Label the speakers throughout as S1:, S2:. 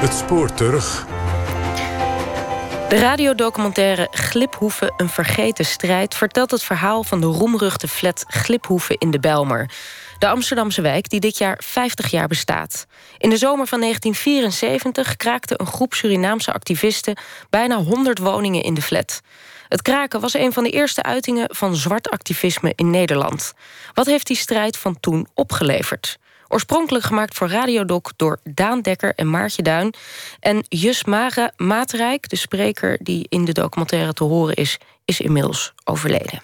S1: Het spoor terug.
S2: De radiodocumentaire Gliphoeven, een vergeten strijd... vertelt het verhaal van de roemruchte flat Gliphoeven in de Bijlmer. De Amsterdamse wijk die dit jaar 50 jaar bestaat. In de zomer van 1974 kraakte een groep Surinaamse activisten... bijna 100 woningen in de flat. Het kraken was een van de eerste uitingen van zwart activisme in Nederland. Wat heeft die strijd van toen opgeleverd? Oorspronkelijk gemaakt voor Radiodoc door Daan Dekker en Maartje Duin. En Jus Mare Maatrijk, de spreker die in de documentaire te horen is, is inmiddels overleden.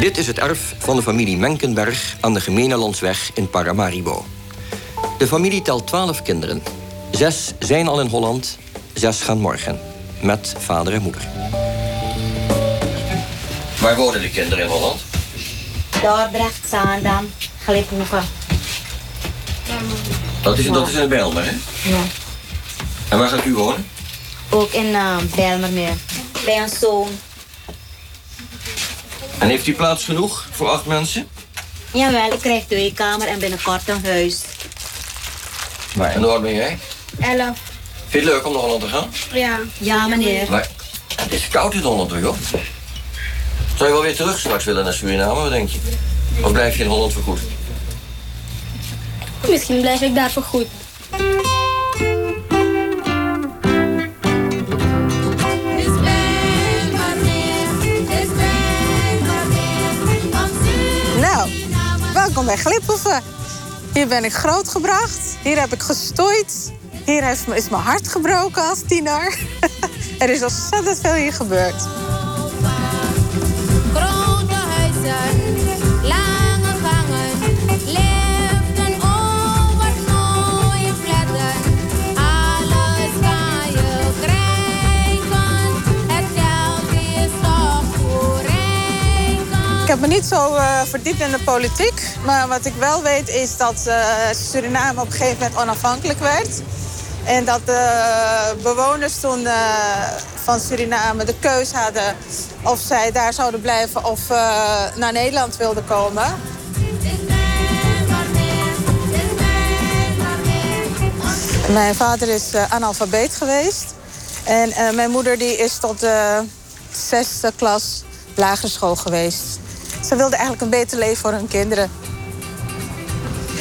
S3: Dit is het erf van de familie Menkenberg aan de Gemeenelandsweg in Paramaribo. De familie telt twaalf kinderen. Zes zijn al in Holland, zes gaan morgen. Met vader en moeder. Waar wonen de kinderen in Holland?
S4: Dordrecht, Zaandam, Gliphoeven.
S3: Dat is, dat is in Bijlmer, hè?
S4: Ja.
S3: En waar gaat u wonen?
S4: Ook in uh, Bijlmermeer. Bij een zoon.
S3: En heeft u plaats genoeg voor acht mensen?
S4: Jawel, ik krijg twee kamer en binnenkort een huis.
S3: Maar en hoe oud ben jij?
S4: Elf.
S3: Vind je het leuk om naar Holland te gaan?
S4: Ja. Ja, meneer.
S3: Maar het is koud in Holland, toch, joh? Zou je wel weer terug straks willen naar Suriname, wat denk je? Of blijf je in Holland voor goed?
S5: Misschien blijf ik daar voor goed.
S6: Welkom bij Gliphoeven. Hier ben ik grootgebracht. Hier heb ik gestoeid. Hier is mijn hart gebroken als tiener. er is ontzettend veel hier gebeurd. Heb me niet zo eh, verdiept in de politiek. Maar wat ik wel weet is dat eh, Suriname op een gegeven moment onafhankelijk werd. En dat de bewoners toen eh, van Suriname de keus hadden of zij daar zouden blijven of naar Nederland wilden komen. Mijn vader is analfabeet geweest. En mijn moeder die is tot de zesde klas lagere school geweest. Ze wilde eigenlijk een beter leven voor hun kinderen.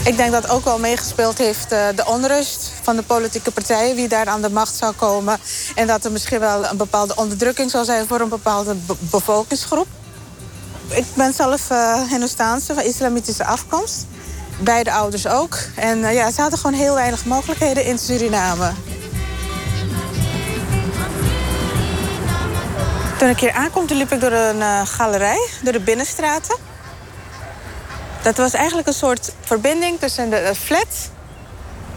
S6: Ik denk dat ook wel meegespeeld heeft eh, de onrust van de politieke partijen... wie daar aan de macht zou komen. En dat er misschien wel een bepaalde onderdrukking zou zijn... voor een bepaalde be- bevolkingsgroep. Ik ben zelf uh, Hindoestaanse, van islamitische afkomst. Beide ouders ook. En eh, ja, ze hadden gewoon heel weinig mogelijkheden in Suriname. Toen ik hier toen liep ik door een eh, galerij, door de binnenstraten. Dat was eigenlijk een soort verbinding tussen de eh, flat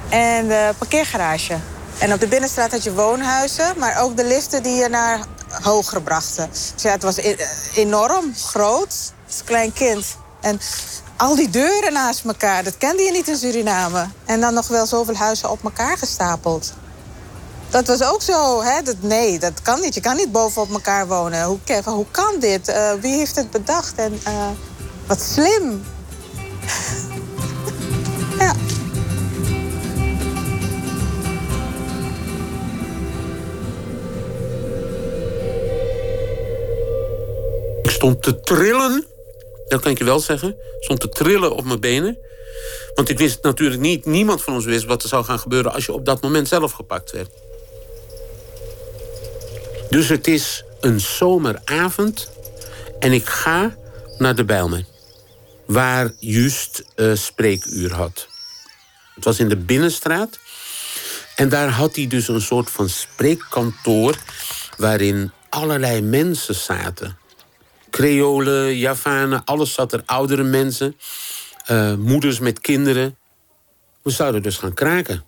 S6: en de parkeergarage. En op de binnenstraat had je woonhuizen, maar ook de liften die je naar hoger brachten. Dus het was e- enorm groot. Als klein kind. En al die deuren naast elkaar, dat kende je niet in Suriname. En dan nog wel zoveel huizen op elkaar gestapeld. Dat was ook zo, hè? Dat, nee, dat kan niet. Je kan niet bovenop elkaar wonen. Hoe, hoe kan dit? Eh, wie heeft het bedacht? En eh, wat slim. ja.
S7: Ik stond te trillen. Dat kan ik je wel zeggen. Ik stond te trillen op mijn benen. Want ik wist natuurlijk niet, niemand van ons wist wat er zou gaan gebeuren als je op dat moment zelf gepakt werd. Dus het is een zomeravond en ik ga naar de Bijlmer. Waar juist eh, spreekuur had. Het was in de binnenstraat. En daar had hij dus een soort van spreekkantoor... waarin allerlei mensen zaten. Creolen, Javanen, alles zat er. Oudere mensen, eh, moeders met kinderen. We zouden dus gaan kraken.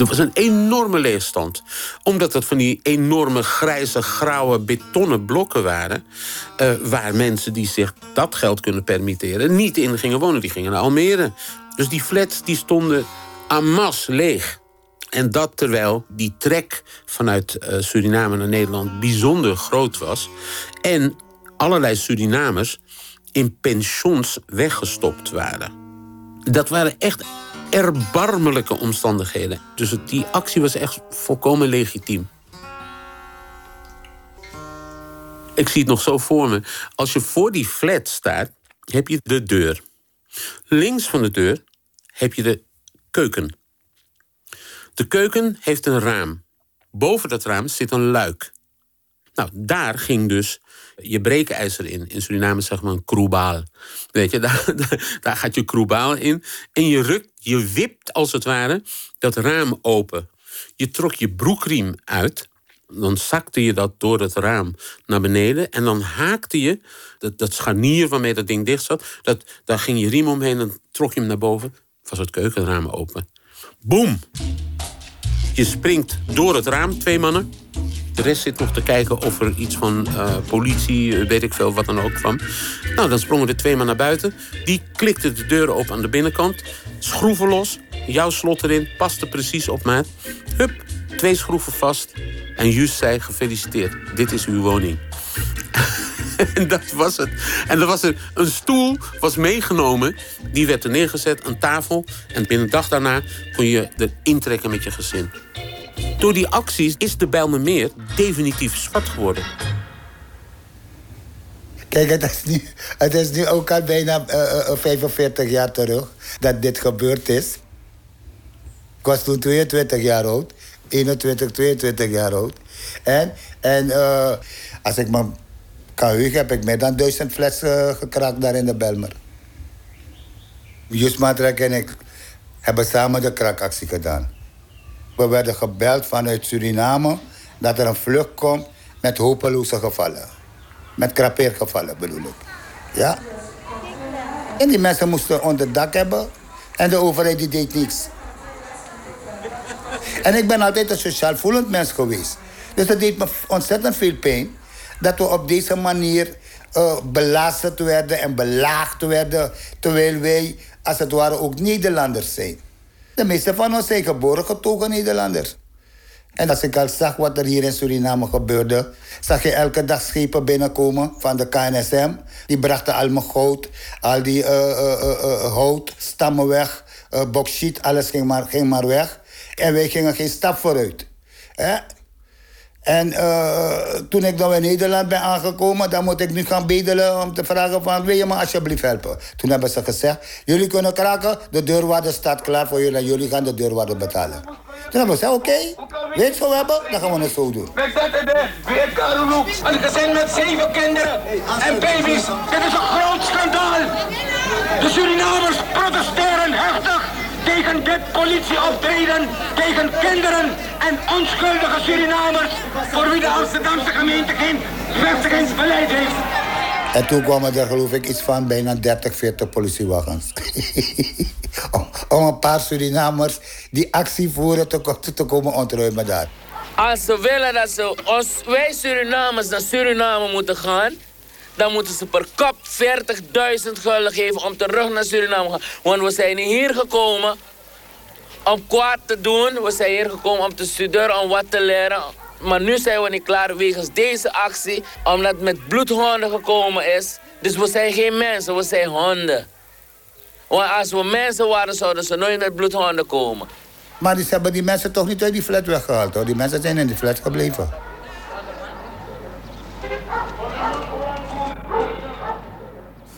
S7: Er was een enorme leegstand. Omdat het van die enorme grijze, grauwe, betonnen blokken waren... eh, waar mensen die zich dat geld kunnen permitteren... niet in gingen wonen. Die gingen naar Almere. Dus die flats die stonden en masse leeg. En dat terwijl die trek vanuit eh, Suriname naar Nederland bijzonder groot was. En allerlei Surinamers in pensions weggestopt waren. Dat waren echt erbarmelijke omstandigheden. Dus die actie was echt volkomen legitiem. Ik zie het nog zo voor me. Als je voor die flat staat, heb je de deur. Links van de deur heb je de keuken. De keuken heeft een raam. Boven dat raam zit een luik. Nou, daar ging dus je breekijzer in. In Suriname zeg maar een kroebaal. Weet je, daar, daar, gaat je kroebaal in. En je rukt, je wipt als het ware dat raam open. Je trok je broekriem uit. Dan zakte je dat door het raam naar beneden. En dan haakte je dat, dat scharnier waarmee dat ding dicht zat. Dat, daar ging je riem omheen en trok je hem naar boven. Was het keukenraam open. Boom! Je springt door het raam, twee mannen. De rest zit nog te kijken of er iets van eh, politie, eh, weet ik veel, wat dan ook kwam. Nou, dan sprongen de twee man naar buiten. Die klikten de deuren op aan de binnenkant. Schroeven los, jouw slot erin, paste precies op maat. Hup, twee schroeven vast. En Just zei, gefeliciteerd, dit is uw woning. En dat was het. En er was een stoel was meegenomen. Die werd er neergezet, een tafel. En binnen een dag daarna kon je er intrekken met je gezin. Door die acties is de Bijlmermeer definitief zwart geworden.
S8: Kijk, het is, nu, het is nu ook al bijna eh, eh, 45 jaar terug dat dit gebeurd is. Ik was toen 22 jaar oud. 21, 22 jaar oud. En, en eh, als ik me kan heugen, heb ik meer dan duizend flessen gekraakt daar in de Belmer. Just Matrek en ik hebben samen de kraakactie gedaan. We werden gebeld vanuit Suriname dat er een vlucht komt met hopeloze gevallen. Met krapeergevallen bedoel ik. Ja. En die mensen moesten onder dak hebben en de overheid deed niks. En ik ben altijd een sociaal voelend mens geweest. Dus het deed me ontzettend veel pijn dat we op deze manier eh, belasterd werden en belaagd werden, terwijl wij als het ware ook Nederlanders zijn. De meeste van ons zijn geboren getogen Nederlanders. En als ik al zag wat er hier in Suriname gebeurde, zag je elke dag schepen binnenkomen van de KNSM. Die brachten al mijn goud, al die eh, eh, eh, hout, stammen weg, uh, alles ging maar, ging maar weg. En wij gingen geen stap vooruit. Hè? En eh, toen ik dan in Nederland ben aangekomen, dan moet ik nu gaan bedelen om te vragen van, wil je me alsjeblieft helpen? Toen hebben ze gezegd, jullie kunnen kraken, de deurwaarder staat klaar voor jullie en jullie gaan de deurwaarder betalen. Toen hebben we gezegd, oké, weet je wat we hebben? Dan gaan we het zo doen.
S9: We zetten de weer Karoloek. Een gezin met zeven kinderen en baby's. Dit is een groot schandaal. De Surinamers protesteren heftig tegen dit politieoptreden, tegen kinderen en onschuldige Surinamers voor wie de Amsterdamse gemeente geen vestigingsbeleid heeft.
S8: En toen kwamen er geloof ik iets van bijna 30, 40 politiewagens. om, om een paar Surinamers die actie voeren te, te komen ontruimen daar.
S10: Als ze willen dat ze ons, wij Surinamers naar Suriname moeten gaan, dan moeten ze per kop 40.000 gulden geven om terug naar Suriname te gaan. Want we zijn hier gekomen om kwaad te doen. We zijn hier gekomen om te studeren, om wat te leren. Maar nu zijn we niet klaar wegens deze actie, omdat het met bloedhonden gekomen is. Dus we zijn geen mensen, we zijn honden. Want als we mensen waren, zouden ze nooit met bloedhonden komen.
S8: Maar ze hebben die mensen toch niet uit die flat weggehaald hoor. Die mensen zijn in die flat gebleven.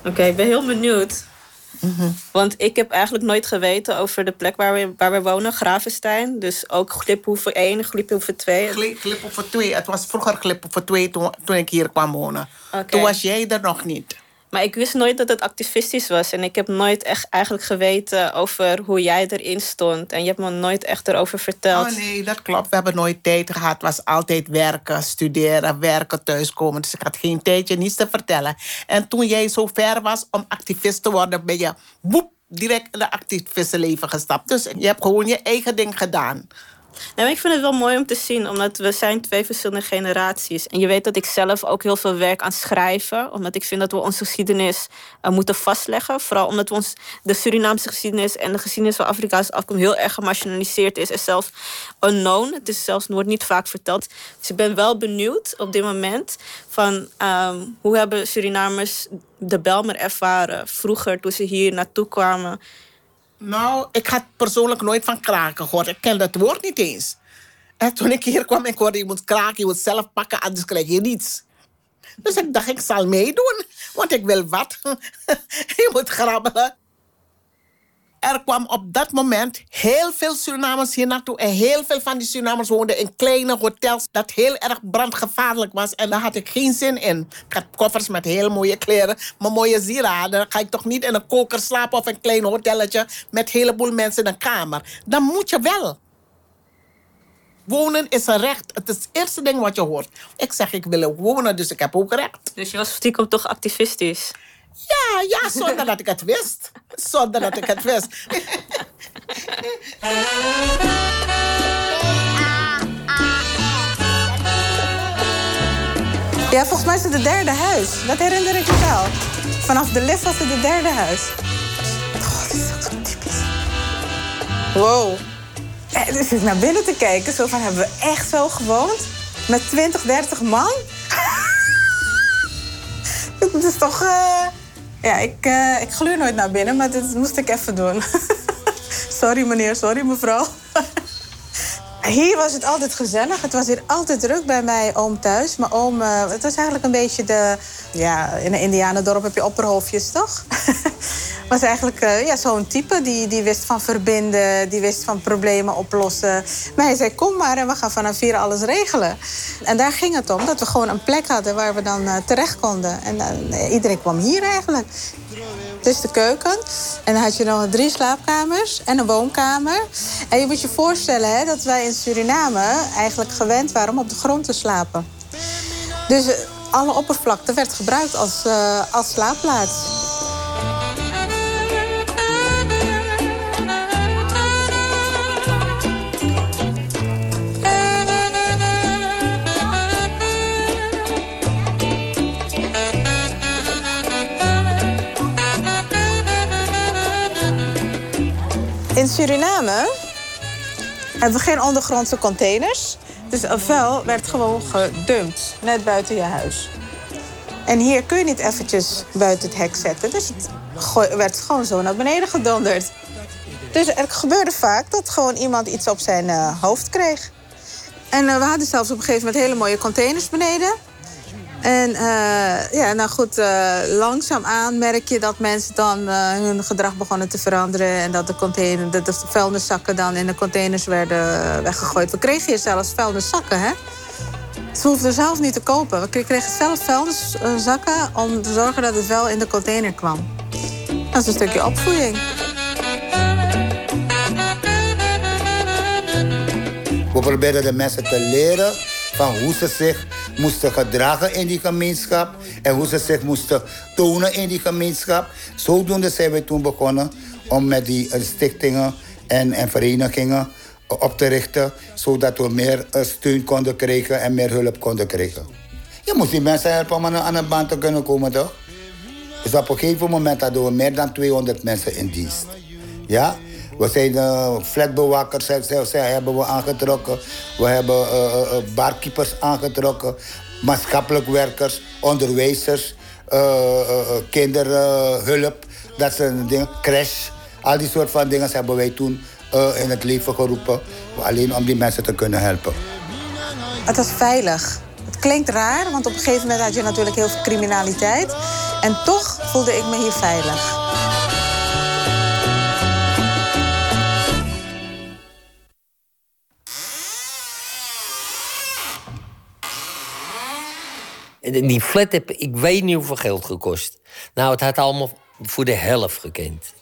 S11: Oké, ik ben heel benieuwd. Want ik heb eigenlijk nooit geweten over de plek waar we, waar we wonen, Gravenstein. Dus ook Gliphoeven 1, Gliphoeven 2.
S12: Gli- Gliphoeven 2. Het was vroeger Gliphoeven 2 toen, toen ik hier kwam wonen. Toen was jij er nog niet.
S11: Maar ik wist nooit dat het activistisch was. En ik heb nooit echt eigenlijk geweten over hoe jij erin stond. En je hebt me nooit echt erover verteld.
S12: Oh nee, dat klopt. We hebben nooit tijd gehad. Het was altijd werken, studeren, werken, thuiskomen. Dus ik had geen tijdje niets te vertellen. En toen jij zo ver was om activist te worden, ben je woep, direct in het activistenleven gestapt. Dus je hebt gewoon je eigen ding gedaan.
S11: Nee, maar ik vind het wel mooi om te zien, omdat we zijn twee verschillende generaties. En je weet dat ik zelf ook heel veel werk aan schrijven, omdat ik vind dat we onze geschiedenis uh, moeten vastleggen. Vooral omdat we ons, de Surinaamse geschiedenis en de geschiedenis van Afrikaanse afkomst heel erg gemarginaliseerd is en zelfs unknown. Het is zelfs wordt niet vaak verteld. Dus ik ben wel benieuwd op dit moment van um, hoe hebben Surinamers de Belmer ervaren vroeger toen ze hier naartoe kwamen.
S12: Nou, ik had persoonlijk nooit van kraken gehoord. Ik ken dat woord niet eens. En toen ik hier kwam, ik hoorde je moet kraken, je moet zelf pakken, anders krijg je niets. Dus ik dacht, ik zal meedoen, want ik wil wat. je moet grabbelen. Er kwam op dat moment heel veel Surinamers hier naartoe. En heel veel van die Surinamers woonden in kleine hotels. Dat heel erg brandgevaarlijk was. En daar had ik geen zin in. Ik had koffers met heel mooie kleren. Maar mooie sieraden. Ga ik toch niet in een koker slapen of een klein hotelletje. Met een heleboel mensen in een kamer. Dan moet je wel. Wonen is een recht. Het is het eerste ding wat je hoort. Ik zeg, ik wil wonen, dus ik heb ook recht.
S11: Dus je was stiekem toch activistisch?
S12: Ja, ja, zonder dat ik het wist. Zonder dat ik het wist.
S6: Ja, volgens mij is het het derde huis. Dat herinner ik me wel. Vanaf de lift was het het derde huis. Oh, dit is zo typisch. Wow. Eh, Dus ik naar binnen te kijken, zo van, hebben we echt zo gewoond? Met 20, 30 man? Het is toch... eh, Ja, ik, eh, ik gluur nooit naar binnen, maar dit moest ik even doen. sorry meneer, sorry mevrouw. Hier was het altijd gezellig. Het was hier altijd druk bij mijn oom thuis. Mijn oom, eh, het was eigenlijk een beetje de... Ja, in een indianendorp heb je opperhoofdjes, toch? was eigenlijk eh, ja, zo'n type die, die wist van verbinden, die wist van problemen oplossen. Maar hij zei, kom maar en we gaan vanaf hier alles regelen. En daar ging het om, dat we gewoon een plek hadden waar we dan eh, terecht konden. En eh, iedereen kwam hier eigenlijk. Dus de keuken. En dan had je nog drie slaapkamers en een woonkamer. En je moet je voorstellen hè, dat wij in Suriname eigenlijk gewend waren om op de grond te slapen. Dus alle oppervlakte werd gebruikt als, als slaapplaats. In Suriname hebben we geen ondergrondse containers. Dus vuil werd gewoon gedumpt, net buiten je huis. En hier kun je niet eventjes buiten het hek zetten. Dus het werd gewoon zo naar beneden gedonderd. Dus er gebeurde vaak dat gewoon iemand iets op zijn eh, hoofd kreeg. En eh, we hadden zelfs op een gegeven moment hele mooie containers beneden. En eh, ja, nou goed, eh, langzaamaan merk je dat mensen dan eh, hun gedrag begonnen te veranderen. En dat de, container, dat de vuilniszakken dan in de containers werden weggegooid. We kregen hier zelfs vuilniszakken, hè? Ze hoefden zelf niet te kopen. We kregen zelf vuilniszakken om te zorgen dat het wel in de container kwam. Dat is een stukje opvoeding.
S8: We proberen de mensen te leren van hoe ze zich moesten gedragen in die gemeenschap en hoe ze zich moesten tonen in die gemeenschap. Zodoende zijn we toen begonnen om met die eh, stichtingen en, en verenigingen op te richten, zodat we meer eh, steun konden krijgen en meer hulp konden krijgen. Je moest die mensen helpen om aan een baan te kunnen komen, toch? Dus op een gegeven moment hadden we meer dan 200 mensen in dienst. Ja? We zijn uh, flatbewakers zij, zij, zij hebben we aangetrokken. We hebben eh, eh, eh, barkeepers aangetrokken. Maatschappelijk werkers, onderwijzers, eh, eh, eh, kinderhulp. dat zijn dingen. Crash. Al die soort van dingen hebben wij toen eh, in het leven geroepen. Alleen om die mensen te kunnen helpen.
S6: Het was veilig. Het klinkt raar, want op een gegeven moment had je natuurlijk heel veel criminaliteit. En toch voelde ik me hier veilig.
S13: Die flat heb ik weet niet hoeveel geld gekost. Nou, het had allemaal voor de helft gekend.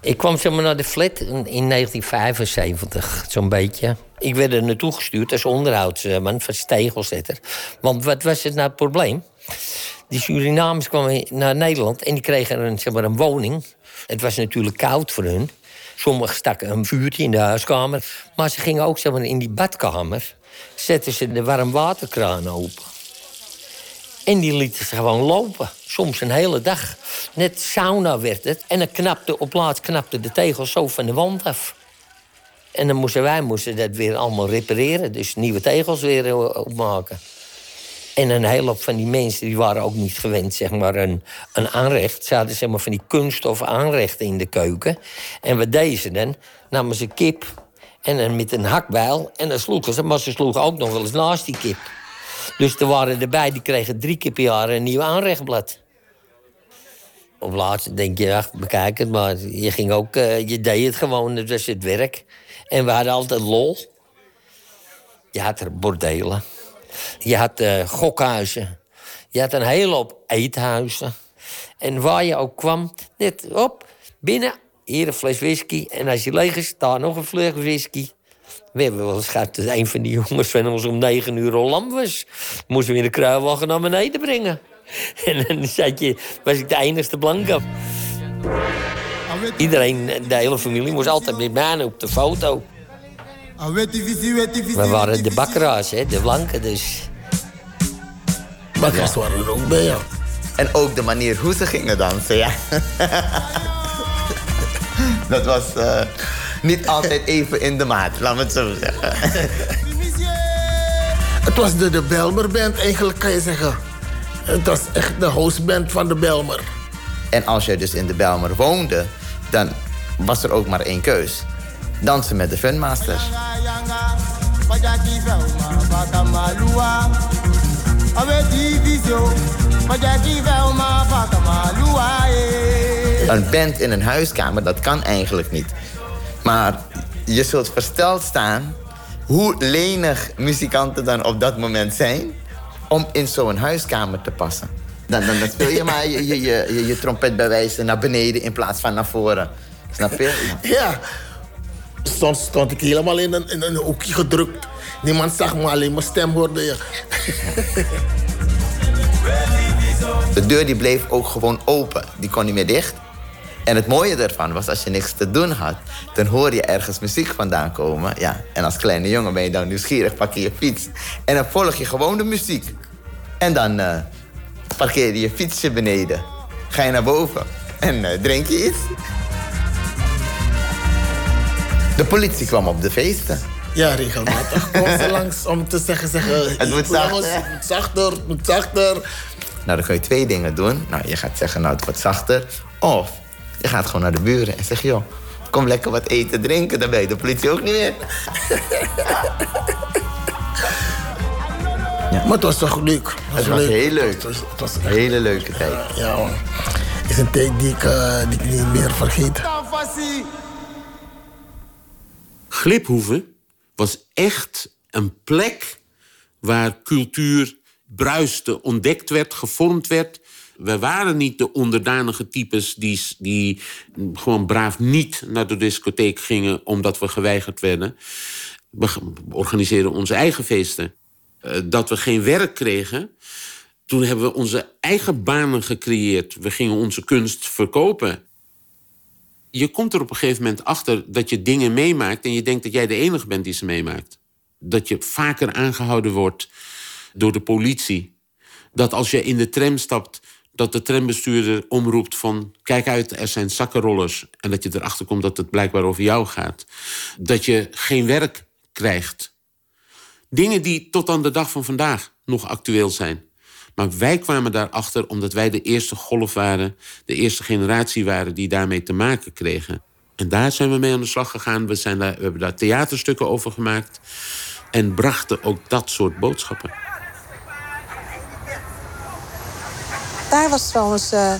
S13: Ik kwam zeg maar naar de flat in, in 1975, zo'n beetje. Ik werd er naartoe gestuurd als onderhoudsman van Stegelzetter. Want wat was het nou het probleem? Die Surinamers kwamen naar Nederland en die kregen een, zeg maar, een woning. Het was natuurlijk koud voor hun. Sommigen stakken een vuurtje in de huiskamer. Maar ze gingen ook zeg maar, in die badkamer. Zetten ze de warmwaterkraan open. En die lieten ze gewoon lopen. Soms een hele dag. Net sauna werd het. En dan knapte, op laatst knapte de tegels zo van de wand af. En dan moesten wij moesten dat weer allemaal repareren. Dus nieuwe tegels weer eh, opmaken. En een hele hoop van die mensen die waren ook niet gewend, zeg maar, een, een aanrecht. Ze hadden zeg maar, van die kunststof aanrechten in de keuken. En wat deden ze dan? Namen ze kip en dan met een hakbijl. En dan sloegen ze, maar ze sloegen ook nog wel eens naast die kip. Dus er waren erbij, die kregen drie keer per jaar een nieuw aanrechtblad. Op laatst denk je, ach, bekijk het, maar je ging ook, eh, je deed het gewoon, dat was het werk. En we hadden altijd lol. Je had er bordelen. Je had eh, gokhuizen. Je had een hele hoop eethuizen. En waar je ook kwam, net op, binnen, hier een fles whisky. En als je leeg is, daar nog een fles whisky. We hebben wel eens gehad dat een van die jongens van ons om negen uur al lam was. Moesten we in de kruiwagen naar beneden brengen. En dan zat je, was ik de enigste blanke. Iedereen, de hele familie, moest altijd met mij op de foto. We waren de bakkeraars, hè, de blanken, dus...
S12: Bakkers waren er ook bij, ja.
S14: En ook de manier hoe ze gingen dansen, ja. Dat was eh, niet altijd even in de maat, laat me het zo zeggen.
S12: Het was de, de Belmer Band, eigenlijk kan je zeggen. Het was echt de houseband van de Belmer.
S14: En als je dus in de Belmer woonde, dan was er ook maar één keus. Dansen met de Funmasters. Een band in een huiskamer, dat kan eigenlijk niet. Maar je zult versteld staan hoe lenig muzikanten dan op dat moment zijn om in zo'n huiskamer te passen. Dan, dan, dan speel je maar je, je, je, je, je trompet bij wijze naar beneden in plaats van naar voren. Snap je?
S12: Ja. Soms stond ik helemaal in een, in een hoekje gedrukt. Niemand zag me, alleen mijn stem hoorde je.
S14: De deur die bleef ook gewoon open. Die kon niet meer dicht. En het mooie daarvan was, als je niks te doen had... dan hoor je ergens muziek vandaan komen. Ja. En als kleine jongen ben je dan nieuwsgierig, pak je je fiets. En dan volg je gewoon de muziek. En dan eh, parkeer je je fietsje beneden. Ga je naar boven en eh, drink je iets. De politie kwam op de feesten.
S12: Ja, regelmatig. Kom ze langs om te zeggen, zeggen
S14: Het moet zachter.
S12: Het moet zachter, het moet zachter.
S14: Nou, dan kun je twee dingen doen. Nou, je gaat zeggen, nou, het wordt zachter. Of je gaat gewoon naar de buren en zeg, joh, kom lekker wat eten, drinken. Dan ben je de politie ook niet meer.
S12: Maar het was toch leuk.
S14: Het was heel leuk.
S12: Het was, het was
S14: Een hele leuke tijd.
S12: Ja, man. Het is een tijd die ik, eh, die ik niet meer vergeet.
S7: Gliphoeven was echt een plek waar cultuur bruiste, ontdekt werd, gevormd werd. We waren niet de onderdanige types die, die gewoon braaf niet naar de discotheek gingen omdat we geweigerd werden. We organiseerden onze eigen feesten. Eh, Dat we geen werk kregen, toen hebben we onze eigen banen gecreëerd. We gingen onze kunst verkopen. Je komt er op een gegeven moment achter dat je dingen meemaakt en je denkt dat jij de enige bent die ze meemaakt. Dat je vaker aangehouden wordt door de politie. Dat als je in de tram stapt, dat de trambestuurder omroept van... kijk uit, er zijn zakkenrollers. En dat je erachter komt dat het blijkbaar over jou gaat. Dat je geen werk krijgt. Dingen die tot aan de dag van vandaag nog actueel zijn. Maar wij kwamen daarachter omdat wij de eerste golf waren... de eerste generatie waren die daarmee te maken kregen. En daar zijn we mee aan de slag gegaan. We, zijn daar, we hebben daar theaterstukken over gemaakt. En brachten ook dat soort boodschappen.
S6: Daar was trouwens eh,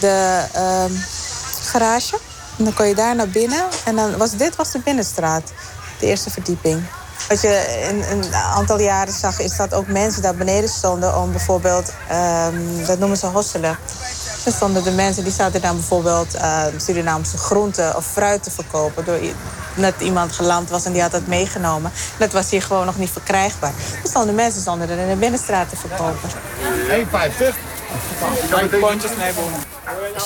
S6: de ehm, garage. En dan kon je daar naar binnen. En dan was dit was de binnenstraat, de eerste verdieping. Wat je in een aantal jaren zag, is dat ook mensen daar beneden stonden om bijvoorbeeld, ehm, dat noemen ze hosselen. Er stonden de mensen die zaten dan bijvoorbeeld ehm, Surinaamse groenten of fruit te verkopen. Door net iemand geland was en die had dat meegenomen. Dat was hier gewoon nog niet verkrijgbaar. Dus stonden mensen stonden er in de binnenstraat te verkopen.
S15: 1,50.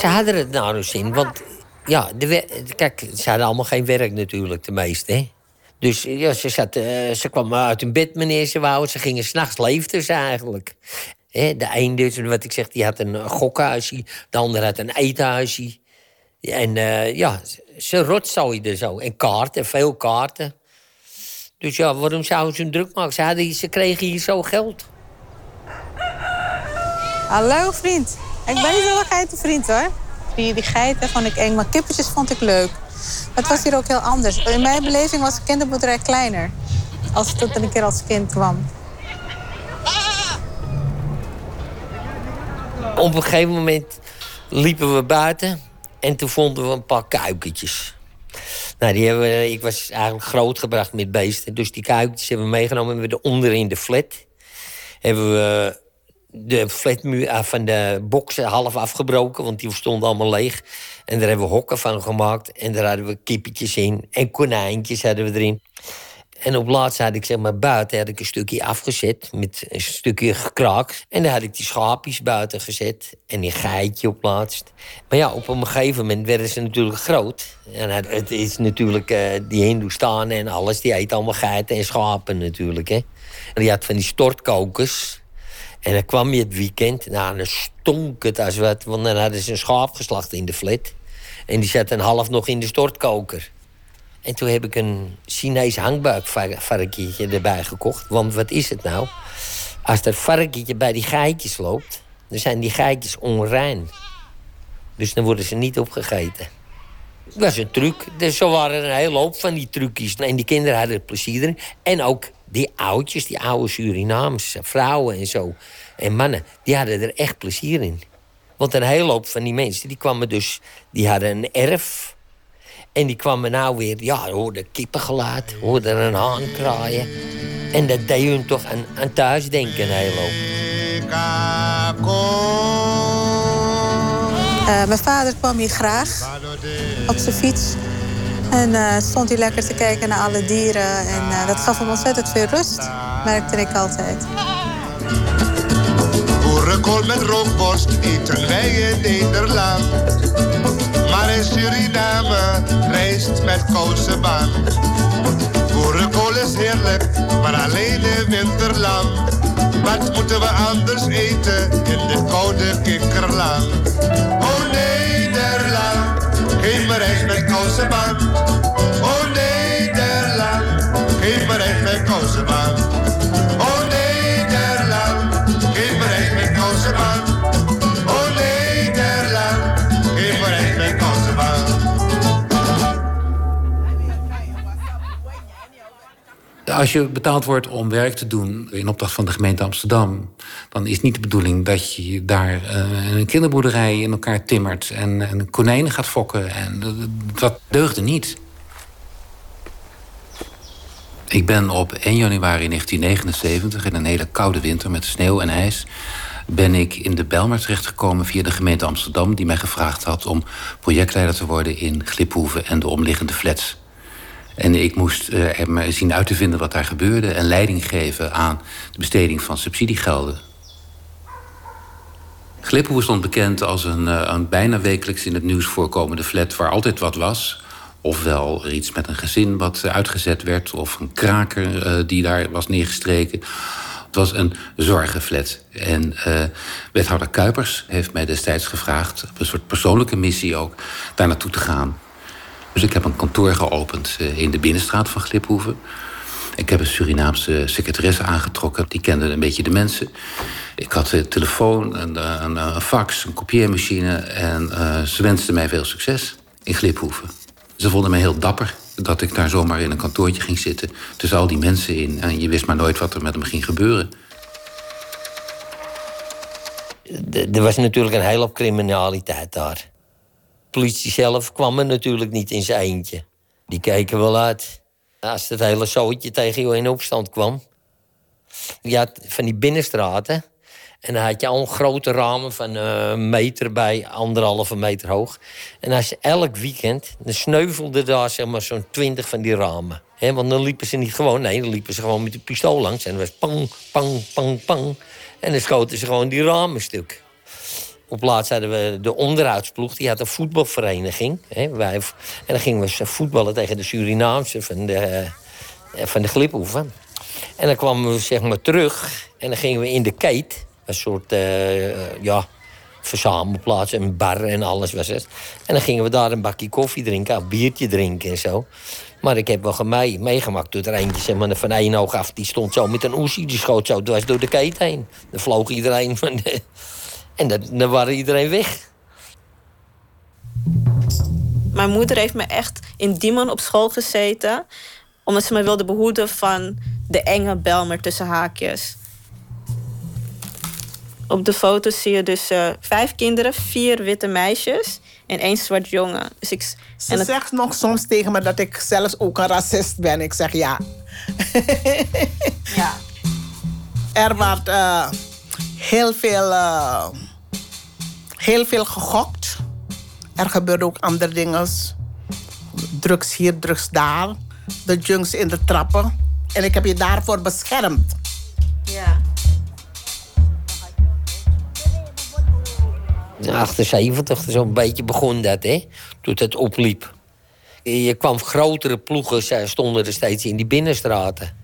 S13: Ze hadden het nou dus in, want Ja, de kijk, ze hadden allemaal geen werk natuurlijk, de meeste. Hè? Dus ja, ze, zat, eh, ze kwam uit hun bed wanneer ze wou. Ze gingen s'nachts leefden ze eigenlijk. Hè, de een, dus, wat ik zeg, die had een gokhuisje. De ander had een eethuisje. En eh, ja, ze rotzooiden zo. En kaarten, veel kaarten. Dus ja, waarom zouden ze hun druk maken? Ze, hadden, ze kregen hier zo geld.
S6: Hallo vriend. Ik ben niet zo'n geitenvriend hoor. Die, die geiten vond ik eng, maar kippetjes vond ik leuk. Het was hier ook heel anders. In mijn beleving was de kinderboerderij kleiner. Als ik tot een keer als kind kwam.
S13: Op een gegeven moment liepen we buiten en toen vonden we een paar kuikentjes. Nou, die hebben ik was eigenlijk grootgebracht met beesten. Dus die kuikentjes hebben we meegenomen. Hebben we eronder in de flat. Hebben we de flatmuur van de boksen half afgebroken, want die stonden allemaal leeg. En daar hebben we hokken van gemaakt. En daar hadden we kippetjes in. En konijntjes hadden we erin. En op laatst had ik zeg maar buiten had ik een stukje afgezet met een stukje gekraakt. En dan had ik die schaapjes buiten gezet en een geitje op laatst. Maar ja, op een gegeven moment werden ze natuurlijk groot. En het- het is natuurlijk eh, die Hindoestanen en alles, die eten allemaal geiten en schapen natuurlijk. Hè. En die had van die stortkokers. En dan kwam je het weekend, nou, dan stonk het als wat. Want dan hadden ze een schaap geslacht in de flat. En die zat een half nog in de stortkoker. En toen heb ik een Chinees hangbuikvarkentje erbij gekocht. Want wat is het nou? Als dat varkentje bij die geitjes loopt, dan zijn die geitjes onrein. Dus dan worden ze niet opgegeten. Dat is een truc. Dus zo waren er een hele hoop van die trucjes. En die kinderen hadden er plezier in. En ook die oudjes, die oude Surinamese vrouwen en zo. En mannen, die hadden er echt plezier in. Want een hele hoop van die mensen, die kwamen dus... Die hadden een erf. En die kwamen nou weer, ja, hoorden kippengeluid, hoorden een haan kraaien. En dat deed hun toch aan, aan thuis denken, een hele hoop.
S6: Eh, mijn vader kwam hier graag op zijn fiets. En eh, stond hij lekker te kijken naar alle dieren. En eh, dat gaf hem ontzettend veel rust, merkte ik altijd.
S15: Boerenkool met rookborst eten wij in Nederland. Maar in Suriname rijst met kousenbaan. Boerenkool is heerlijk, maar alleen in winterland. Wat moeten we anders eten in dit koude kikkerland? Geef me rijst met kousenbaan. Oh Nederland, geef me rijst met kousenbaan.
S16: Als je betaald wordt om werk te doen in opdracht van de gemeente Amsterdam, dan is niet de bedoeling dat je daar eh, een kinderboerderij in elkaar timmert en, en konijnen gaat fokken. En dat, deugde niet. Ik ben op 1 januari 1979, in een hele koude winter met sneeuw en ijs, ben ik in de Bijlmer terechtgekomen via de gemeente Amsterdam, die mij gevraagd had om projectleider te worden in Gliphoeven en de omliggende flats. En ik moest er maar zien uit te vinden wat daar gebeurde en leiding geven aan de besteding van subsidiegelden. Gliphoeven stond bekend als een, eh, een bijna wekelijks in het nieuws voorkomende flat waar altijd wat was. Ofwel iets met een gezin wat uitgezet werd, of een kraker eh, die daar was neergestreken. Het was een zorgenflat. En eh, wethouder Kuipers heeft mij destijds gevraagd, op een soort persoonlijke missie ook, daar naartoe te gaan. Dus ik heb een kantoor geopend eh, in de binnenstraat van Gliphoeven. Ik heb een Surinaamse secretaresse aangetrokken. Die kende een beetje de mensen. Ik had een telefoon, een, eh, een, fax, een kopieermachine. En eh, ze wensten mij veel succes in Gliphoeven. Ze vonden mij heel dapper dat ik daar zomaar in een kantoortje ging zitten. Tussen al die mensen in. En je wist maar nooit wat er met hem ging gebeuren.
S13: Er was natuurlijk een hele hoop criminaliteit daar. De politie zelf kwam er natuurlijk niet in zijn eentje. Die keken wel uit. Als het hele zootje tegen je in opstand kwam. Je had van die binnenstraten. En dan had je al grote ramen van eh, een meter bij anderhalve meter hoog. En als je elk weekend, dan sneuvelden daar zeg maar zo'n twintig van die ramen. Want dan liepen ze niet gewoon, nee, dan liepen ze gewoon met een pistool langs. En dan was pang, pang, pang, pang. En dan schoten ze gewoon die ramen stuk. Op plaats hadden we de onderhoudsploeg, die had een voetbalvereniging. Hè, wij, en dan gingen we voetballen tegen de Surinaamse van de, eh, van de Gliphoeven. En dan kwamen we zeg maar terug en dan gingen we in de keet. Een soort, eh, ja, verzamelplaats, een bar en alles was het. En dan gingen we daar een bakje koffie drinken, een biertje drinken en zo. Maar ik heb wel mee, meegemaakt toen er eentje zeg maar, van één oog af... die stond zo met een oesie, die schoot zo dwars door de keet heen. Dan vloog iedereen van de... En dan, dan waren iedereen weg.
S11: Mijn moeder heeft me echt in Diemen op school gezeten. Omdat ze me wilde behoeden van de enge Belmer tussen haakjes. Op de foto zie je dus eh, vijf kinderen, vier witte meisjes en één zwart jongen. Dus ik,
S12: Ze
S11: het-
S12: zegt nog soms tegen me dat ik zelfs ook een racist ben. Ik zeg ja.
S11: ja.
S12: Er werd eh, heel, veel, eh, heel veel gegokt. Er gebeurde ook andere dingen. Drugs hier, drugs daar. De junks in de trappen. En ik heb je daarvoor beschermd.
S11: Ja.
S13: In 78, zo'n beetje begon dat, hè? Toen het opliep. Je kwam grotere ploegen, ze stonden er steeds in die binnenstraten.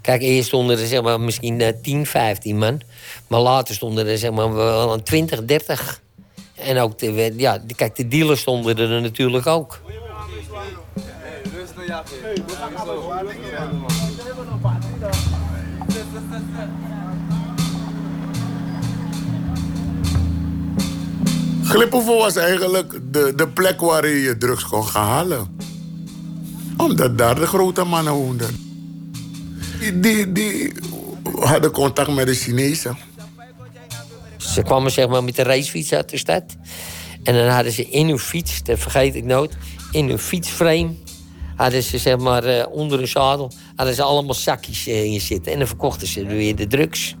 S13: Kijk, eerst stonden er zeg maar, misschien eh, 10, 15 man. Maar later stonden er zeg maar, wel een 20, 30. En ook, de, ja, kijk, de dealers stonden er natuurlijk ook.
S17: Gliphoeven was eigenlijk de, de plek waar je je drugs kon gaan halen. Omdat daar de grote mannen woonden. Die, die hadden contact met de Chinezen.
S13: Ze kwamen zeg maar, met de racefiets uit de stad. En dan hadden ze in hun fiets, dat vergeet ik nooit, in hun fietsframe hadden ze zeg maar eh, onder hun zadel hadden ze allemaal zakjes eh, in zitten. En dan verkochten ze weer de drugs.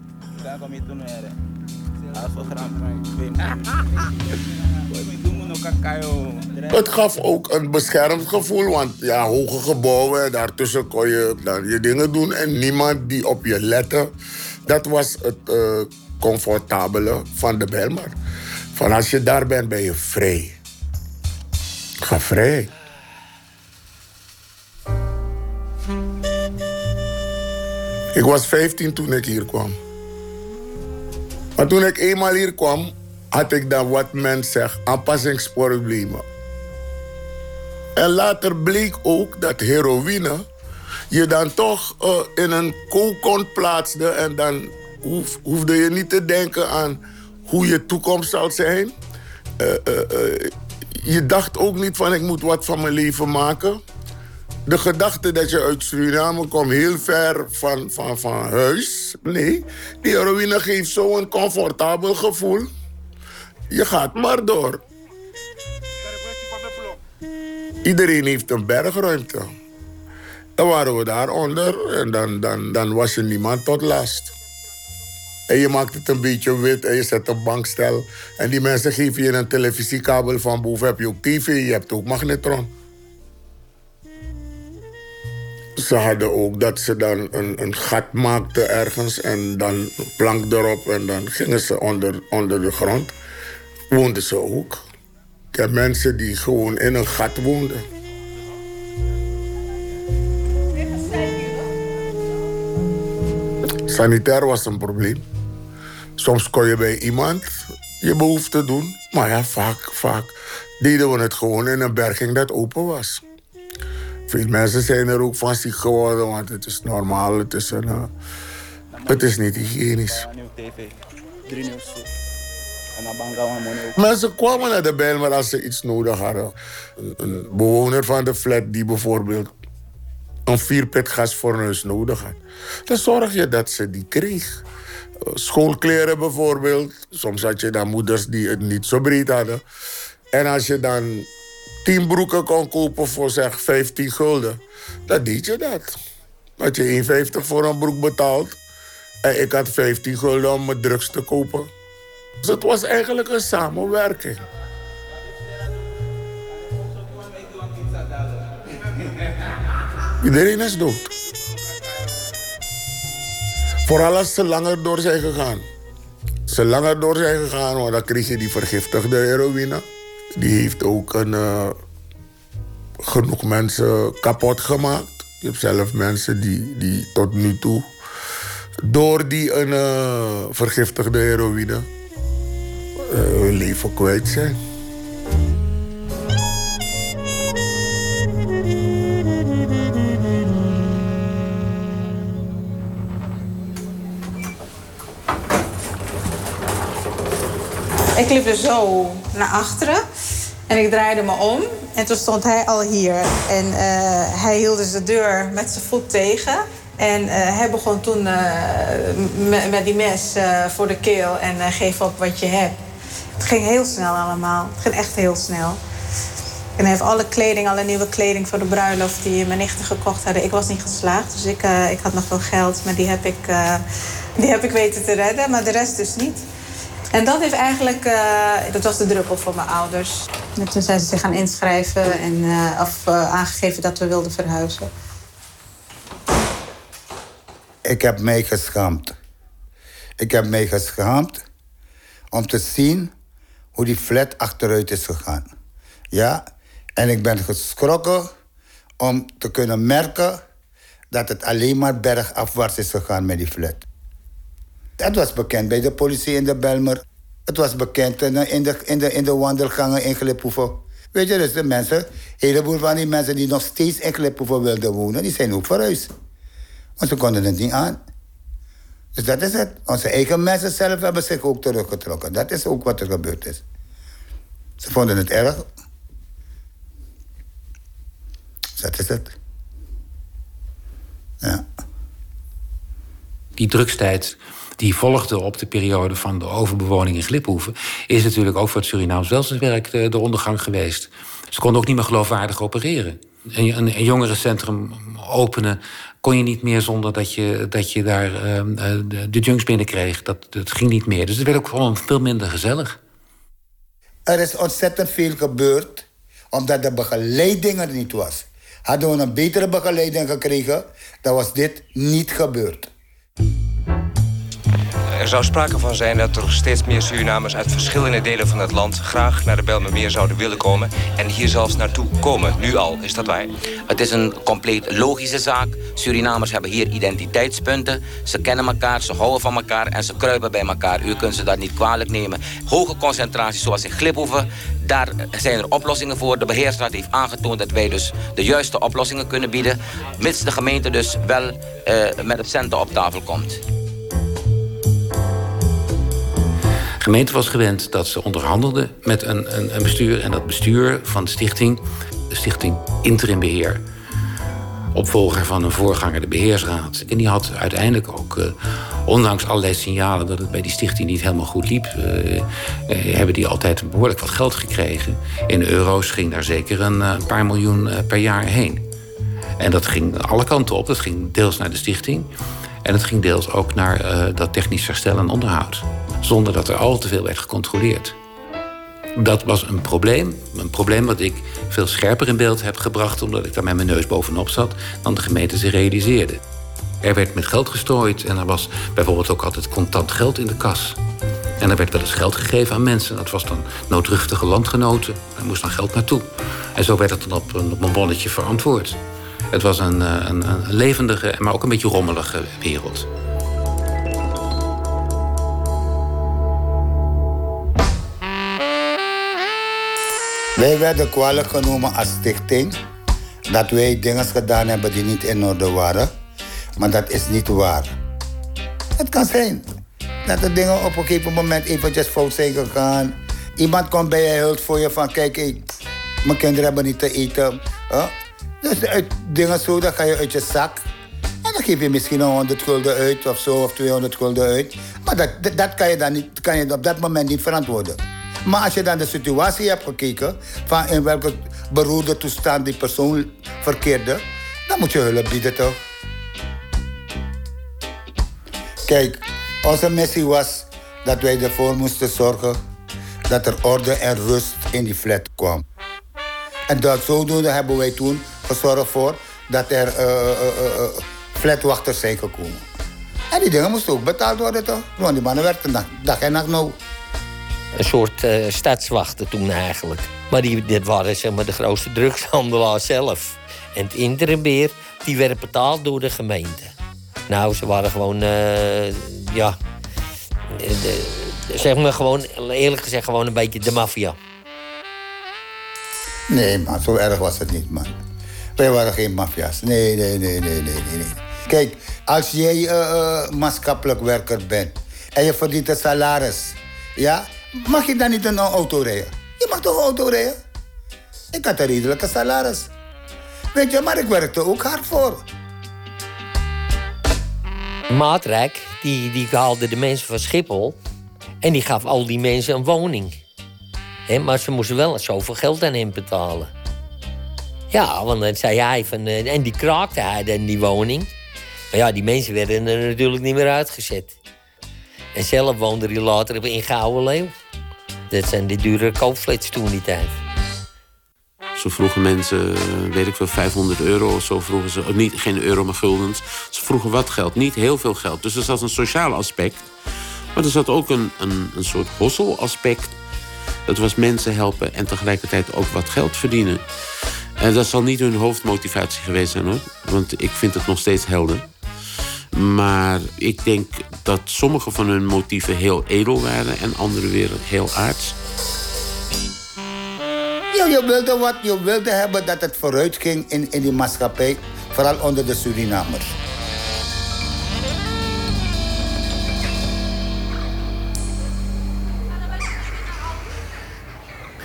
S17: Het gaf ook een beschermd gevoel, want ja, hoge gebouwen, daartussen kon je dan je dingen doen en niemand die op je lette. Dat was het eh, comfortabele van de Belmar. Van als je daar bent, ben je vrij. Ga vrij. Ik was 15 toen ik hier kwam. Maar toen ik eenmaal hier kwam, had ik dan wat men zegt aanpassingsproblemen. En later bleek ook dat heroïne je dan toch eh, in een kokon plaatste en dan hoef, hoefde je niet te denken aan hoe je toekomst zal zijn. Eh, eh, eh, je dacht ook niet van ik moet wat van mijn leven maken. De gedachte dat je uit Suriname komt, heel ver van, van, van huis. Nee, die heroïne geeft zo'n comfortabel gevoel. Je gaat maar door. Iedereen heeft een bergruimte. Dan waren we daaronder en dan, dan, dan was je niemand tot last. En je maakt het een beetje wit en je zet een bankstel. En die mensen geven je een televisiekabel van boven heb je ook tv, je hebt ook magnetron. Ze hadden ook dat ze dan een, een gat maakten ergens en dan plank erop en dan gingen ze onder, onder de grond. Woonden ze ook. Ik heb mensen die gewoon in een gat woonden. Sanitair was een probleem. Soms kon je bij iemand je behoefte doen. Maar ja, vaak, vaak deden we het gewoon in een berging dat open was. Veel mensen zijn er ook van ziek geworden, want het is normaal. Het is, een, eh, het is niet hygiënisch. Mensen kwamen naar de Bijlmer als ze iets nodig hadden. Een, een bewoner van de flat die bijvoorbeeld een vierpit gasfornuis nodig had. Dan zorg je dat ze die kreeg. Schoolkleren bijvoorbeeld. Soms had je dan moeders die het niet zo breed hadden. En als je dan tien broeken kon kopen voor zeg 15 gulden, dan deed je dat. Had je 1,50 voor een broek betaald. En ik had 15 gulden om mijn drugs te kopen. Dus het was eigenlijk een samenwerking. Iedereen is dood. Vooral als ze langer door zijn gegaan. ze langer door zijn gegaan, want dan kreeg je die vergiftigde heroïne. Die heeft ook een, eh, genoeg mensen kapot gemaakt. Je hebt zelf mensen die, die tot nu toe door die een, eh, vergiftigde heroïne eh, hun leven kwijt zijn.
S6: Ik liep dus zo naar achteren. En ik draaide me om. En toen stond hij al hier. En eh, hij hield dus de deur met zijn voet tegen. En eh, hij begon toen eh, met, die mes voor de keel. En geef op wat je hebt. Het ging heel snel allemaal. Het ging echt heel snel. En hij heeft alle kleding, alle nieuwe kleding voor de bruiloft die mijn nichten gekocht hadden. Ik was niet geslaagd, dus ik, ik had nog wel geld. Maar die heb, ik, die heb ik weten te redden, maar de rest dus niet. En dat heeft eigenlijk, eh, dat was de druppel voor mijn ouders. En toen zijn ze zich gaan inschrijven en eh, aangegeven dat we wilden verhuizen.
S8: Ik heb mij geschaamd. Ik heb mij geschaamd om te zien hoe die flat achteruit is gegaan. Ja, en ik ben geschrokken om te kunnen merken dat het alleen maar bergafwaarts is gegaan met die flat. Het was bekend bij de politie in de Belmer. Het was bekend in de, in de, in de, wandelgangen in. Weet je, dus de mensen, een heleboel van die mensen die nog steeds in wilden wonen, die zijn ook verhuisd. Want ze konden het niet aan. Dus dat is het. Onze eigen mensen zelf hebben zich ook teruggetrokken. Dat is ook wat er gebeurd is. Ze vonden het erg. Dat is het. Ja.
S16: Die drugstijd die volgde op de periode van de overbewoning in Gliphoeven... is natuurlijk ook voor het Surinaams welzijnswerk de, de ondergang geweest. Ze konden ook niet meer geloofwaardig opereren. Een, een, een jongerencentrum openen kon je niet meer zonder dat je, dat je daar uh, de, de junks binnenkreeg. Dat, dat ging niet meer. Dus het werd ook gewoon veel minder gezellig.
S8: Er is ontzettend veel gebeurd omdat de begeleiding er niet was. Hadden we een betere begeleiding gekregen, dan was dit niet gebeurd.
S18: Er zou sprake van zijn dat er steeds meer Surinamers uit verschillende delen van het land graag naar de Bijlmermeer zouden willen komen en hier zelfs naartoe komen. Nu al, is dat waar?
S19: Het is een compleet logische zaak. Surinamers hebben hier identiteitspunten. Ze kennen elkaar, ze houden van elkaar en ze kruipen bij elkaar. U kunt ze dat niet kwalijk nemen. Hoge concentraties zoals in Gliphoeven, daar zijn er oplossingen voor. De beheersraad heeft aangetoond dat wij dus de juiste oplossingen kunnen bieden. Mits de gemeente dus wel uh, met het centen op tafel komt.
S16: Gemeente was gewend dat ze onderhandelde met een, een, een bestuur. En dat bestuur van de stichting, de stichting Interim Beheer... opvolger van een voorganger, de beheersraad. En die had uiteindelijk ook, uh, ondanks allerlei signalen... dat het bij die stichting niet helemaal goed liep... Uh, uh, hebben die altijd behoorlijk wat geld gekregen. In euro's ging daar zeker een paar miljoen per jaar heen. En dat ging alle kanten op. Dat ging deels naar de stichting... En het ging deels ook naar uh, dat technisch herstel en onderhoud. Zonder dat er al te veel werd gecontroleerd. Dat was een probleem. Een probleem wat ik veel scherper in beeld heb gebracht... omdat ik daar met mijn neus bovenop zat... dan de gemeente zich realiseerde. Er werd met geld gestrooid en er was bijvoorbeeld ook altijd contant geld in de kas. En er werd wel eens geld gegeven aan mensen. Dat was dan noodruchtige landgenoten. Daar moest dan geld naartoe. En zo werd het dan op een, bonnetje verantwoord. Het was een, een, een, levendige, maar ook een beetje rommelige wereld.
S8: Wij werden kwalijk genomen als stichting dat wij dingen gedaan hebben die niet in orde waren. Maar dat is niet waar. Het kan zijn dat de dingen op een gegeven moment eventjes fout zijn gegaan. Iemand komt bij je hulp voor je van kijk, ik, mijn kinderen hebben niet te eten. Dus dingen zo, dan ga je uit je zak. En dan geef je misschien een 100 gulden uit of zo, of 200 gulden uit. Maar dat, dat, dat, kan, je dan niet, kan je op dat moment niet verantwoorden. Maar als je dan de situatie hebt gekeken, van in welke beroerde toestand die persoon verkeerde, dan moet je hulp bieden toch? Kijk, onze missie was dat wij ervoor moesten zorgen dat er orde en rust in die flat kwam. En dat zodoende hebben wij toen gezorgd voor dat er uh, uh, uh, flatwachters zijn gekomen. En die dingen moesten ook betaald worden toch? Want die mannen werkten dag, dag en nacht nou.
S13: Een soort eh, stadswachten toen eigenlijk. Maar die, dit waren zeg maar, de grootste drugshandelaar zelf. En het interimbeer, die werd betaald door de gemeente. Nou, ze waren gewoon, eh, ja... eh, de- zeg maar gewoon, eerlijk gezegd, gewoon een beetje de maffia.
S8: Nee, man, zo erg was het niet, man. Wij waren geen maffia's. Nee, nee, nee, nee, nee, nee. Kijk, als jij eh, maatschappelijk werker bent en je verdient een salaris, ja, mag je dan niet een auto rijden? Je mag toch een auto rijden? Ik had een redelijke salaris. Weet je, maar ik werkte ook hard voor.
S13: Maatrijk, die, die haalde de mensen van Schiphol... en die gaf al die mensen een woning. Hè, maar ze moesten wel zoveel geld aan hem betalen. Ja, want dan zei hij van... eh, en die kraakte hij dan die woning. Maar ja, die mensen werden er natuurlijk niet meer uitgezet. En zelf woonde hij later in Gouden Leeuw. Dat zijn die dure koopflats toen die tijd.
S7: Zo vroegen mensen, eh, weet ik veel, 500 euro of zo vroegen ze. oh, Niet, geen euro, maar guldens. Ze vroegen wat geld, niet heel veel geld. Dus er zat een sociaal aspect. Maar er zat ook een, een, een soort hosselaspect. Dat was mensen helpen en tegelijkertijd ook wat geld verdienen. En dat zal niet hun hoofdmotivatie geweest zijn hoor. Want ik vind het nog steeds helder. Maar ik denk dat sommige van hun motieven heel edel waren en andere weer heel aards.
S8: Ja, je wilde wat, je wilde hebben dat het vooruit ging in, in die maatschappij, vooral onder de Surinamers.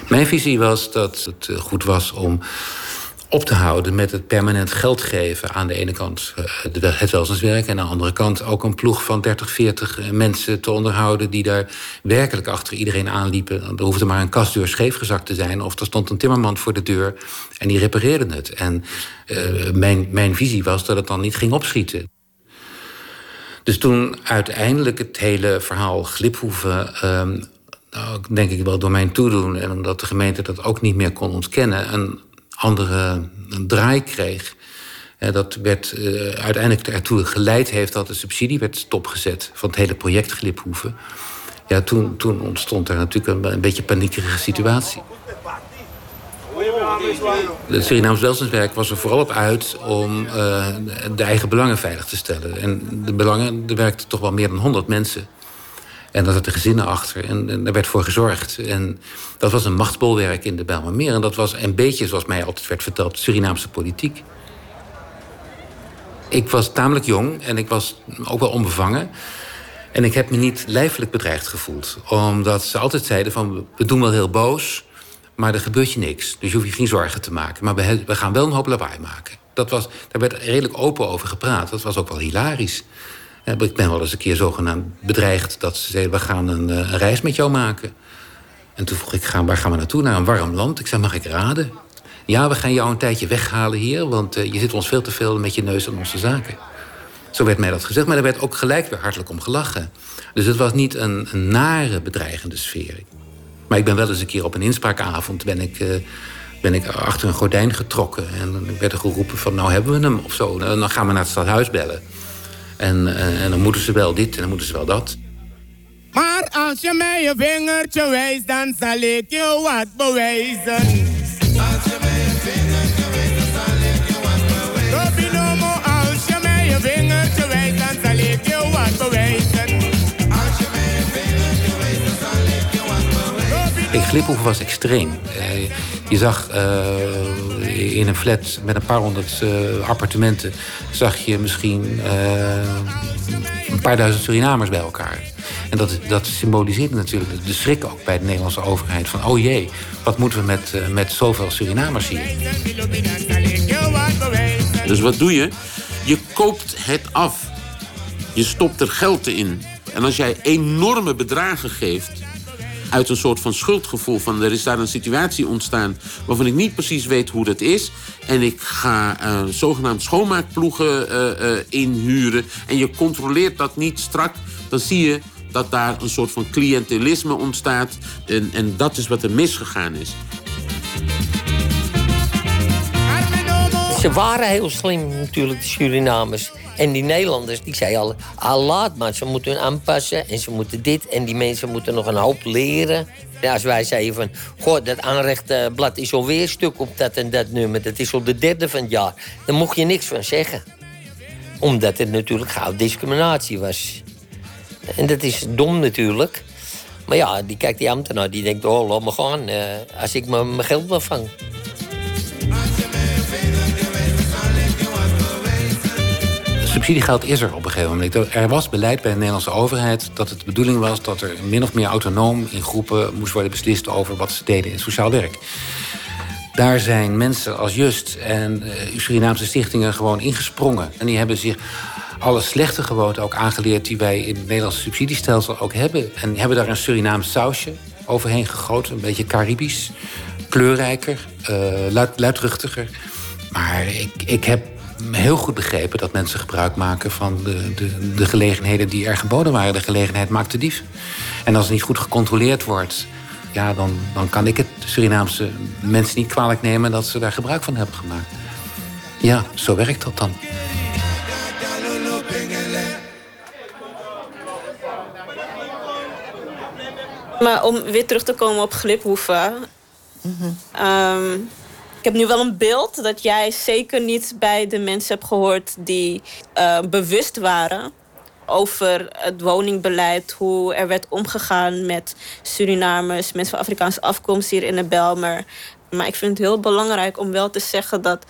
S16: Mijn visie was dat het eh, goed was om op te houden met het permanent geld geven. Aan de ene kant eh, het welzijnswerk en aan de andere kant ook een ploeg van 30, 40 eh, mensen te onderhouden die daar werkelijk achter iedereen aanliepen. Er hoefde maar een kastdeur scheefgezakt te zijn of er stond een timmerman voor de deur en die repareerde het. En eh, mijn, mijn visie was dat het dan niet ging opschieten. Dus toen uiteindelijk het hele verhaal Gliphoeven... ehm, nou, denk ik wel door mijn toedoen... en omdat de gemeente dat ook niet meer kon ontkennen... een andere draai kreeg... eh, dat werd eh, uiteindelijk ertoe geleid heeft dat de subsidie werd stopgezet... van het hele project Gliphoeven. Ja, toen, toen ontstond er natuurlijk een, een beetje paniekerige situatie. Het Surinaams welzijnswerk was er vooral op uit om eh, de eigen belangen veilig te stellen. En de belangen, er werkten toch wel meer dan 100 mensen. En daar zaten gezinnen achter en, en daar werd voor gezorgd. En dat was een machtsbolwerk in de Bijlmermeer. En dat was een beetje, zoals mij altijd werd verteld, Surinaamse politiek. Ik was tamelijk jong en ik was ook wel onbevangen. En ik heb me niet lijfelijk bedreigd gevoeld. Omdat ze altijd zeiden van, we doen wel heel boos... maar er gebeurt je niks. Dus je hoeft je geen zorgen te maken. Maar we gaan wel een hoop lawaai maken. Dat was, daar werd redelijk open over gepraat. Dat was ook wel hilarisch. Eh, Ik ben wel eens een keer zogenaamd bedreigd... dat ze zeiden, we gaan een, eh, een reis met jou maken. En toen vroeg ik, waar gaan we naartoe? Naar een warm land? Ik zei, mag ik raden? Ja, we gaan jou een tijdje weghalen hier... want eh, je zit ons veel te veel met je neus aan onze zaken. Zo werd mij dat gezegd, maar er werd ook gelijk weer hartelijk om gelachen. Dus het was niet een, een nare, bedreigende sfeer. Maar ik ben wel eens een keer op een inspraakavond... ben ik, ben ik achter een gordijn getrokken. En dan werd er geroepen van, nou hebben we hem, of zo. En dan gaan we naar het stadhuis bellen. En, eh, en dan moeten ze wel dit en dan moeten ze wel dat.
S9: Maar als je mij je vingertje wijst, dan zal ik je wat bewijzen. Robinomo, als je mij je vingertje wijst, dan zal ik je wat bewijzen.
S16: Ik Gliphoeven was extreem. Eh, je zag eh, in een flat met een paar honderd eh, appartementen... zag je misschien eh, een paar duizend Surinamers bij elkaar. En dat, dat symboliseerde natuurlijk de schrik ook bij de Nederlandse overheid. Van, oh jee, wat moeten we met, eh, met zoveel Surinamers hier?
S7: Dus wat doe je? Je koopt het af. Je stopt er geld in. En als jij enorme bedragen geeft uit een soort van schuldgevoel van er is daar een situatie ontstaan waarvan ik niet precies weet hoe dat is. En ik ga eh, zogenaamd schoonmaakploegen eh, eh, inhuren. En je controleert dat niet strak, dan zie je dat daar een soort van cliëntelisme ontstaat. En, en dat is wat er misgegaan is.
S13: Ze waren heel slim natuurlijk, de Surinamers. En die Nederlanders, die zeiden al, ah, laat maar, ze moeten aanpassen en ze moeten dit. En die mensen moeten nog een hoop leren. Ja, als wij zeiden van, goh, dat aanrechtblad is alweer stuk op dat en dat nummer. Dat is al de derde van het jaar. Daar mocht je niks van zeggen. Omdat het natuurlijk gauw discriminatie was. En dat is dom natuurlijk. Maar ja, die kijkt die ambtenaar, die denkt, oh, laat me gaan. eh, als ik mijn geld wel vang.
S16: Subsidiegeld is er op een gegeven moment. Er was beleid bij de Nederlandse overheid dat het de bedoeling was dat er min of meer autonoom in groepen moest worden beslist over wat ze deden in sociaal werk. Daar zijn mensen als Just en eh, Surinaamse stichtingen gewoon ingesprongen. En die hebben zich alle slechte gewoonten ook aangeleerd die wij in het Nederlandse subsidiestelsel ook hebben. En hebben daar een Surinaams sausje overheen gegoten, een beetje Caribisch, kleurrijker, eh, luid, luidruchtiger. Maar ik, ik heb heel goed begrepen dat mensen gebruik maken van de, de, de gelegenheden die er geboden waren. De gelegenheid maakt de dief. En als het niet goed gecontroleerd wordt, ja, dan, dan kan ik het Surinaamse mensen niet kwalijk nemen dat ze daar gebruik van hebben gemaakt. Ja, zo werkt dat dan.
S11: Maar om weer terug te komen op Gliphoeven. Ehm, ik heb nu wel een beeld dat jij zeker niet bij de mensen hebt gehoord die eh, bewust waren over het woningbeleid, hoe er werd omgegaan met Surinamers, mensen van Afrikaanse afkomst hier in de Belmer. Maar ik vind het heel belangrijk om wel te zeggen dat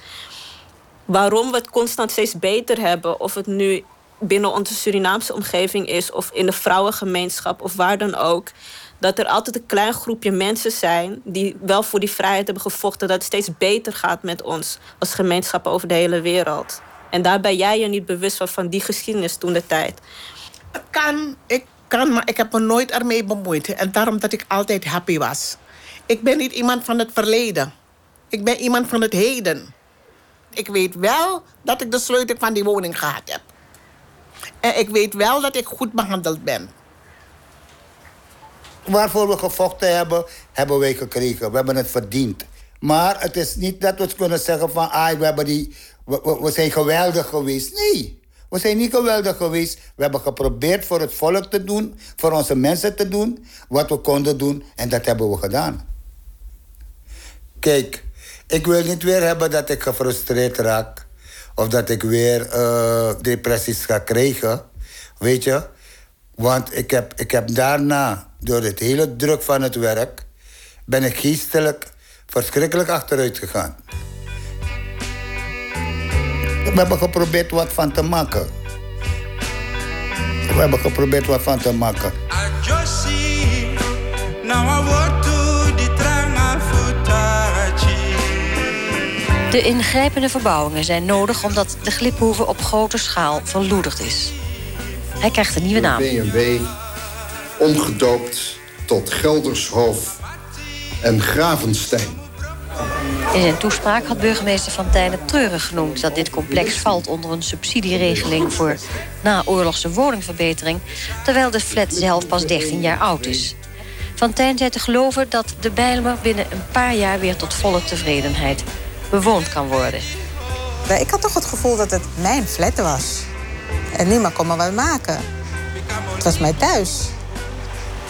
S11: waarom we het constant steeds beter hebben, of het nu binnen onze Surinaamse omgeving is, of in de vrouwengemeenschap of waar dan ook, dat er altijd een klein groepje mensen zijn die wel voor die vrijheid hebben gevochten, dat het steeds beter gaat met ons als gemeenschap over de hele wereld. En daar ben jij je niet bewust van, van die geschiedenis toen de tijd.
S12: Het kan, ik kan, maar ik heb me nooit ermee bemoeid. En daarom dat ik altijd happy was. Ik ben niet iemand van het verleden. Ik ben iemand van het heden. Ik weet wel dat ik de sleutel van die woning gehad heb. En ik weet wel dat ik goed behandeld ben.
S8: Waarvoor we gevochten hebben, hebben wij gekregen. We hebben het verdiend. Maar het is niet dat we kunnen zeggen van... Ah, we, hebben die, we, zijn geweldig geweest. Nee, we zijn niet geweldig geweest. We hebben geprobeerd voor het volk te doen, voor onze mensen te doen... wat we konden doen en dat hebben we gedaan. Kijk, ik wil niet weer hebben dat ik gefrustreerd raak... of dat ik weer eh, depressies ga krijgen. Weet je? Want ik heb, ik heb daarna, door het hele druk van het werk... ben ik geestelijk verschrikkelijk achteruit gegaan. We hebben geprobeerd wat van te maken. We hebben geprobeerd wat van te maken.
S20: Josi, now I want to the tranga futachi.
S21: De ingrijpende verbouwingen zijn nodig omdat de gliphoeve op grote schaal verloederd is. Hij krijgt een nieuwe naam.
S22: BMW omgedoopt tot Geldershof en Gravenstein.
S21: In zijn toespraak had burgemeester Van Tijn het treurig genoemd... dat dit complex valt onder een subsidieregeling voor naoorlogse woningverbetering... terwijl de flat zelf pas 13 jaar oud is. Van Tijn zei te geloven dat de Bijlmer binnen een paar jaar... weer tot volle tevredenheid bewoond kan worden.
S6: Ik had toch het gevoel dat het mijn flat was. En niemand kon me wat maken. Het was mijn thuis.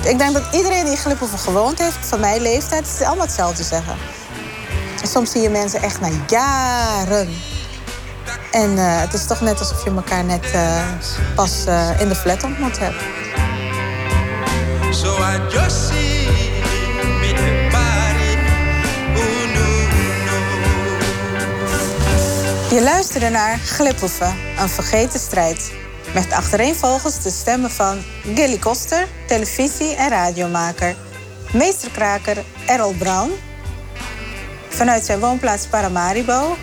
S6: Ik denk dat iedereen die in Gliphoeven gewoond heeft, van mijn leeftijd, is allemaal hetzelfde zeggen. En soms zie je mensen echt na jaren. En eh, het is toch net alsof je elkaar net eh, pas eh, in de flat ontmoet hebt.
S20: So I just see
S6: Je luisterde naar Gliphoeven, een vergeten strijd. Met achtereenvolgens de stemmen van Gilly Koster, televisie- en radiomaker. Meesterkraker Errol Brown. Vanuit zijn woonplaats Paramaribo.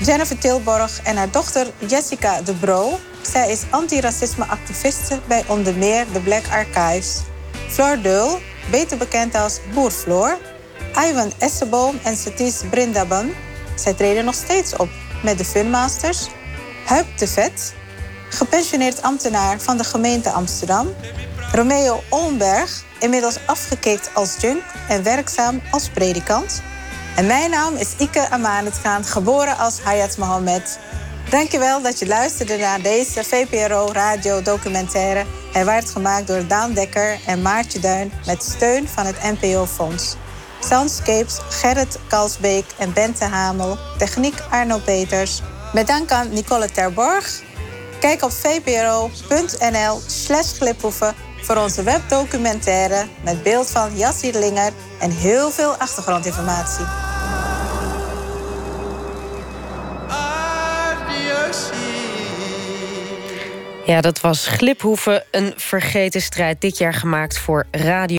S6: Jennifer Tilborg en haar dochter Jessica de Bro. Zij is antiracisme-activiste bij onder meer de Black Archives. Floor Deul, beter bekend als Boer Floor. Ivan Esseboom en Satish Brindaban. Zij treden nog steeds op met de Funmasters. Huip de Vet, gepensioneerd ambtenaar van de gemeente Amsterdam. Romeo Olmberg, inmiddels afgekikt als junk en werkzaam als predikant. En mijn naam is Ike Amanet Khan, geboren als Hayat Mohammed. Dankjewel dat je luisterde naar deze VPRO radio documentaire. Hij werd gemaakt door Daan Dekker en Maartje Duin met steun van het NPO Fonds. Soundscapes Gerrit Kalsbeek en Bente Hamel. Techniek Arno Peters. Met dank aan Nicole Terborg. Kijk op vpro.nl slash gliphoeven voor onze webdocumentaire met beeld van Jassie Linger en heel veel achtergrondinformatie.
S23: Ja, dat was Gliphoeven, een vergeten strijd. Dit jaar gemaakt voor Radio